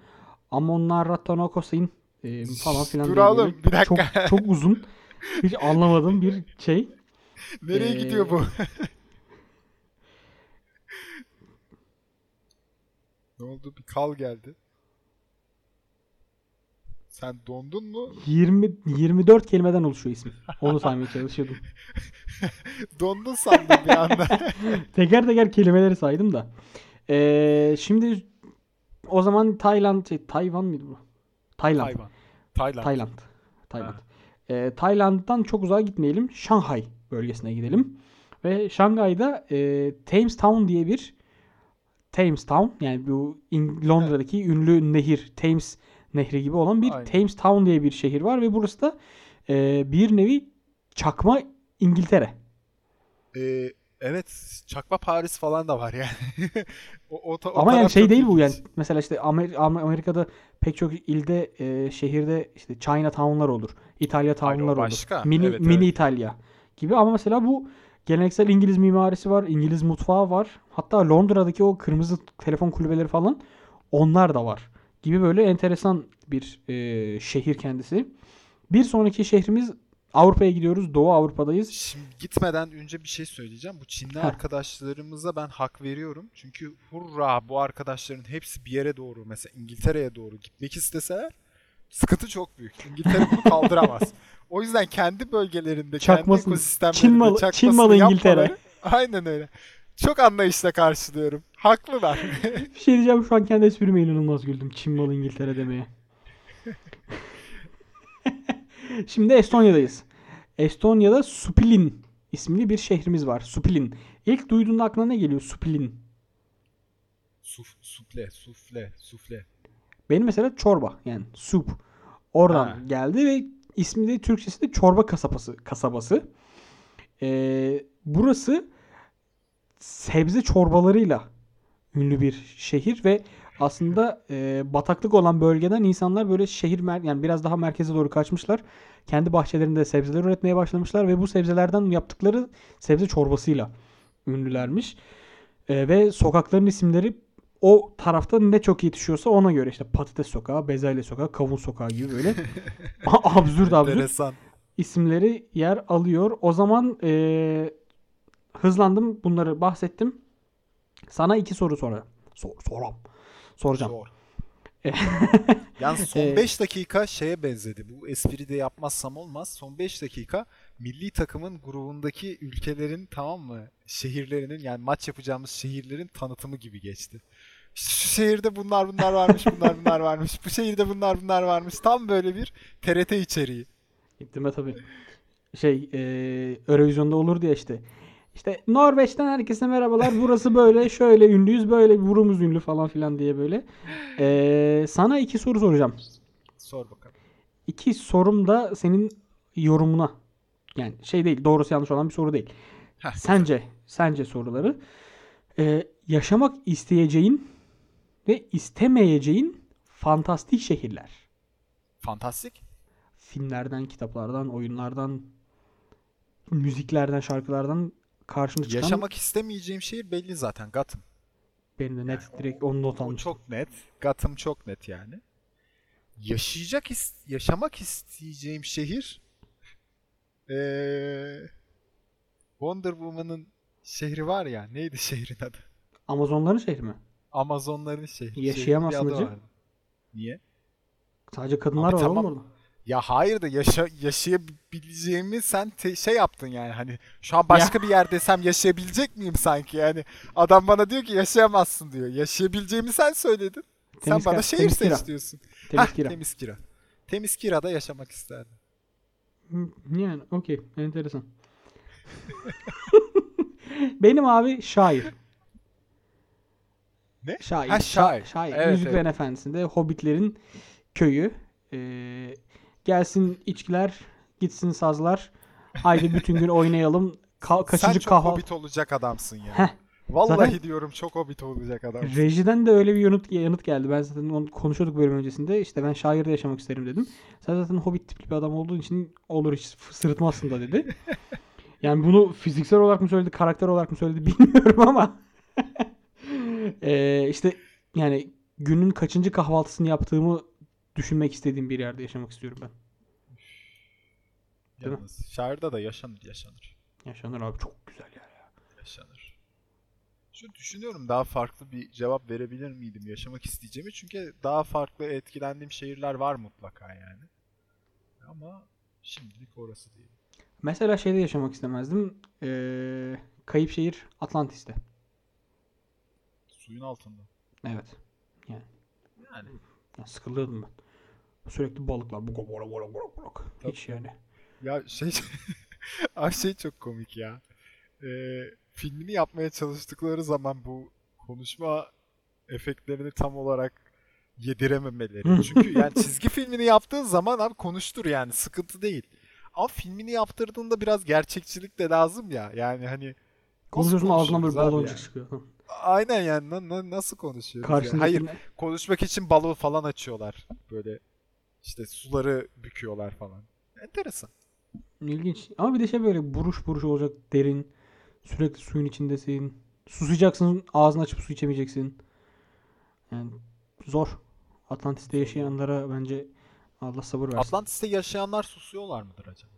Amonaratonokosin e, falan filan Dur oğlum, bir dakika. Çok, çok uzun. Hiç anlamadığım bir şey. Nereye Ee, gidiyor bu? ne oldu? Bir kal geldi. Sen dondun mu? 20 24 kelimeden oluşuyor ismi. Onu saymaya çalışıyordum. Dondun sandım bir anda. Teker teker kelimeleri saydım da. Ee, şimdi o zaman Tayland, şey, Tayvan mıydı bu? Tayland. Tayland. Tayland. Tayland. Ee, Tayland'dan çok uzağa gitmeyelim. Şanghay bölgesine gidelim. Ve Şanghay'da e, Thames Town diye bir Thames Town yani bu Londra'daki ünlü nehir Thames nehri gibi olan bir Aynen. Thames Town diye bir şehir var ve burası da e, bir nevi çakma İngiltere. Ee, evet. Çakma Paris falan da var yani. o, o, o Ama yani şey değil bu yani. Mesela işte Amer- Am- Amerika'da pek çok ilde e, şehirde işte China Town'lar olur. İtalya Town'lar olur. başka. Mini Evet, mini evet. İtalya gibi ama mesela bu geleneksel İngiliz mimarisi var, İngiliz mutfağı var. Hatta Londra'daki o kırmızı telefon kulübeleri falan onlar da var. Gibi böyle enteresan bir e, şehir kendisi. Bir sonraki şehrimiz Avrupa'ya gidiyoruz. Doğu Avrupa'dayız. Şimdi gitmeden önce bir şey söyleyeceğim. Bu Çinli Heh. arkadaşlarımıza ben hak veriyorum. Çünkü hurra bu arkadaşların hepsi bir yere doğru mesela İngiltere'ye doğru gitmek isteseler sıkıntı çok büyük. İngiltere bunu kaldıramaz. O yüzden kendi bölgelerinde, Çakmasın. kendi ekosistemlerinde Çin malı- Çin malı İngiltere. Aynen öyle. Çok anlayışla karşılıyorum. Haklılar. Bir şey diyeceğim şu an kendi esprime inanılmaz güldüm. Çin malı İngiltere demeye. Şimdi Estonya'dayız. Estonya'da Supilin isimli bir şehrimiz var. Supilin. İlk duyduğunda aklına ne geliyor? Supilin. Suf, sufle, sufle, sufle. Benim mesela çorba yani soup. Oradan Ha. geldi ve ismi de Türkçesi de çorba kasabası. kasabası. Ee, burası sebze çorbalarıyla ünlü bir şehir ve aslında e, bataklık olan bölgeden insanlar böyle şehir mer yani biraz daha merkeze doğru kaçmışlar. Kendi bahçelerinde sebzeler üretmeye başlamışlar ve bu sebzelerden yaptıkları sebze çorbasıyla ünlülermiş. E, ve sokakların isimleri o tarafta ne çok yetişiyorsa ona göre işte patates sokağı, bezelye sokağı, kavun sokağı gibi böyle absürt absürt isimleri yer alıyor. O zaman eee, hızlandım. Bunları bahsettim. Sana iki soru sonra. Sor, soram. Soracağım. Zor. Yalnız son Ee, 5 dakika şeye benzedi. Bu espri de yapmazsam olmaz. Son 5 dakika milli takımın grubundaki ülkelerin tamam mı? Şehirlerinin yani maç yapacağımız şehirlerin tanıtımı gibi geçti. İşte şu şehirde bunlar bunlar varmış, bunlar bunlar varmış. Bu şehirde bunlar bunlar varmış. Tam böyle bir TRT içeriği. Gittim tabii. Şey eee Eurovision'da olur diye işte. İşte Norveç'ten herkese merhabalar. Burası böyle şöyle ünlüyüz böyle burumuz ünlü falan filan diye böyle. Eee, sana iki soru soracağım. Sor bakalım. İki sorum da senin yorumuna. Yani şey değil doğrusu yanlış olan bir soru değil. Heh, Sence, sence soruları. Ee, yaşamak isteyeceğin ve istemeyeceğin fantastik şehirler. Fantastik. Filmlerden, kitaplardan, oyunlardan, müziklerden, şarkılardan karşına çıkan Yaşamak istemeyeceğim şehir belli zaten. Gotham. benim de net direkt onu not almıştım. çok net. Gotham çok net yani. Yaşayacak is- yaşamak isteyeceğim şehir eee Wonder Woman'ın şehri var ya. Neydi şehrin adı? Amazonların şehri mi? Amazonların şehri. Yaşayamaz mıcı? Niye? Sadece kadınlar Abi var tamam. oğlum orada. Ya hayır da yaşa yaşayabileceğimi sen te- şey yaptın yani hani şu an başka bir yer desem yaşayabilecek miyim sanki yani adam bana diyor ki yaşayamazsın diyor yaşayabileceğimi sen söyledin Temiz sen bana şehir temiz seç kira. diyorsun Temiz Hah, kira. temiz kira temiz kirada yaşamak isterdim Hı, Yani okey. Enteresan. Benim abi şair. ne Şair. Ha, şa- şair. şair. Evet, Yüzüklerin evet. Efendisi'nde Hobbitlerin köyü. Ee, gelsin içkiler, gitsin sazlar. Haydi bütün gün oynayalım. Ka- sen kaçıncı çok kahvaltı. hobbit olacak adamsın ya Heh. vallahi Zaten- diyorum çok hobbit olacak adamsın Rejiden de öyle bir yanıt, yanıt geldi. Ben zaten onu konuşuyorduk bölüm öncesinde. İşte ben şairde yaşamak isterim dedim. Sen zaten hobbit tipli bir adam olduğun için olur hiç sırıtmazsın da dedi. Yani bunu fiziksel olarak mı söyledi, karakter olarak mı söyledi bilmiyorum ama Eee, işte yani günün kaçıncı kahvaltısını yaptığımı düşünmek istediğim bir yerde yaşamak istiyorum ben. Değil mi? Yalnız şairde de yaşanır yaşanır Yaşanır abi çok güzel yer ya. yaşanır şu düşünüyorum daha farklı bir cevap verebilir miydim yaşamak isteyeceğimi çünkü daha farklı etkilendiğim şehirler var mutlaka yani ama şimdilik orası değil Mesela şeyde yaşamak istemezdim. Eee kayıp şehir Atlantis'te. Suyun altında. Evet. Yani Ya sıkılıyordum ben. Sürekli balıklar. Buka bora bora bora bora. Hiç yani. ya şey Ay şey çok komik ya. Ee, filmini yapmaya çalıştıkları zaman bu konuşma efektlerini tam olarak yedirememeleri. Çünkü yani çizgi filmini yaptığın zaman abi konuştur yani sıkıntı değil. Ama filmini yaptırdığında biraz gerçekçilik de lazım ya. Yani hani Konuşuyorsun ağzından böyle baloncuk yani? çıkıyor. Aynen yani na- na- nasıl yani? Karşındakine- Hayır konuşmak için balon falan açıyorlar. Böyle işte suları büküyorlar falan. Enteresan. İlginç. Ama bir de şey böyle buruş buruş olacak derin. Sürekli suyun içindesin. Susayacaksın ağzını açıp su içemeyeceksin. Yani zor. Atlantis'te yaşayanlara bence Allah sabır versin. Atlantis'te yaşayanlar susuyorlar mıdır acaba?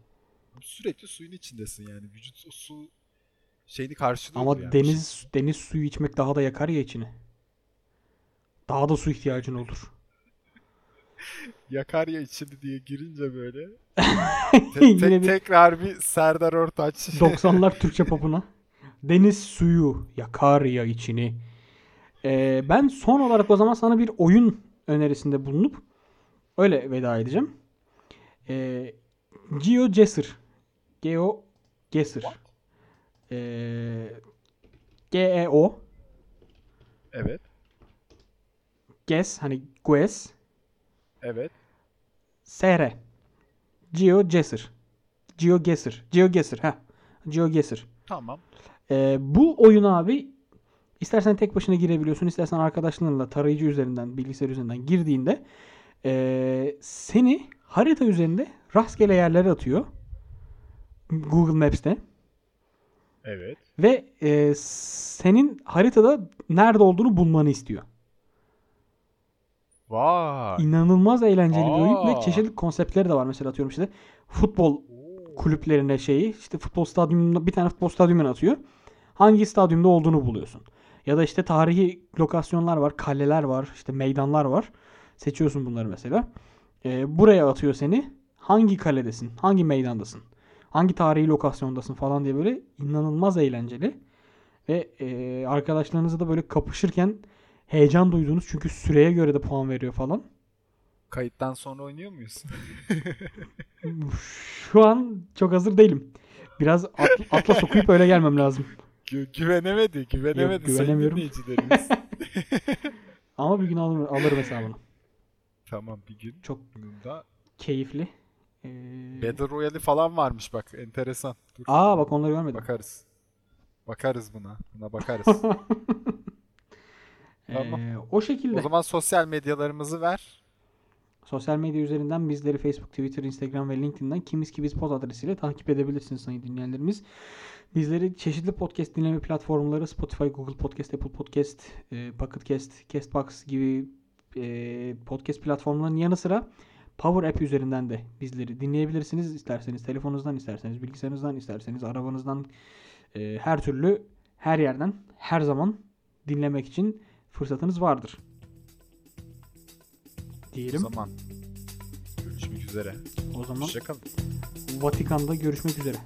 Sürekli suyun içindesin yani. Vücut o su şeyini karşılıyor Ama yani. deniz deniz suyu içmek daha da yakar ya içini. Daha da su ihtiyacın olur. Yakar ya içini diye girince böyle. Te- te- tekrar bir Serdar Ortaç. 90'lar Türkçe popuna. Deniz suyu yakar ya içini. Ee, ben son olarak o zaman sana bir oyun önerisinde bulunup öyle veda edeceğim. Ee, GeoGuessr. GeoGuessr. What? Ee, G-E-O evet. Guess hani Guess Evet. S-R GeoGuessr. GeoGuessr. GeoGuessr. Ha. GeoGuessr. Tamam. Ee, bu oyun abi istersen tek başına girebiliyorsun, istersen arkadaşlarınla tarayıcı üzerinden, bilgisayar üzerinden girdiğinde ee, seni harita üzerinde rastgele yerlere atıyor. Google Maps'te. Evet. Ve ee, senin haritada nerede olduğunu bulmanı istiyor. Vay. İnanılmaz eğlenceli bir oyun ve Aa. çeşitli konseptleri de var. Mesela atıyorum işte futbol kulüplerine şeyi işte futbol stadyumunda bir tane futbol stadyumuna atıyor. Hangi stadyumda olduğunu buluyorsun. Ya da işte tarihi lokasyonlar var, kaleler var, işte meydanlar var. Seçiyorsun bunları mesela. Ee, buraya atıyor seni. Hangi kaledesin? Hangi meydandasın? Hangi tarihi lokasyondasın falan diye böyle inanılmaz eğlenceli. Ve e, arkadaşlarınızla da böyle kapışırken heyecan duyduğunuz çünkü süreye göre de puan veriyor falan. Kayıttan sonra oynuyor muyuz? Şu an çok hazır değilim. Biraz at- atlas okuyup öyle gelmem lazım. Gü- güvenemedi, güvenemedi. Yok, güvenemiyorum. Ama bir gün alır, alırım hesabını. tamam bir gün. Çok da keyifli. Ee, Battle Royale'i falan varmış bak. Enteresan. Dur. Aa bak onları görmedim. Bakarız. Bakarız buna. Buna bakarız. Tamam. Ee, o şekilde. o zaman sosyal medyalarımızı ver. Sosyal medya üzerinden bizleri Facebook, Twitter, Instagram ve LinkedIn'den kimiz ki biz pod adresiyle takip edebilirsiniz sayın dinleyenlerimiz. Bizleri çeşitli podcast dinleme platformları Spotify, Google Podcast, Apple Podcast, e, Pocket Cast, Castbox gibi e, podcast platformlarının yanı sıra Power App üzerinden de bizleri dinleyebilirsiniz. İsterseniz telefonunuzdan, isterseniz bilgisayarınızdan, isterseniz arabanızdan e, her türlü her yerden her zaman dinlemek için fırsatınız vardır. diyelim. O zaman görüşmek üzere. O zaman Hoşçakalın. Vatikan'da görüşmek üzere.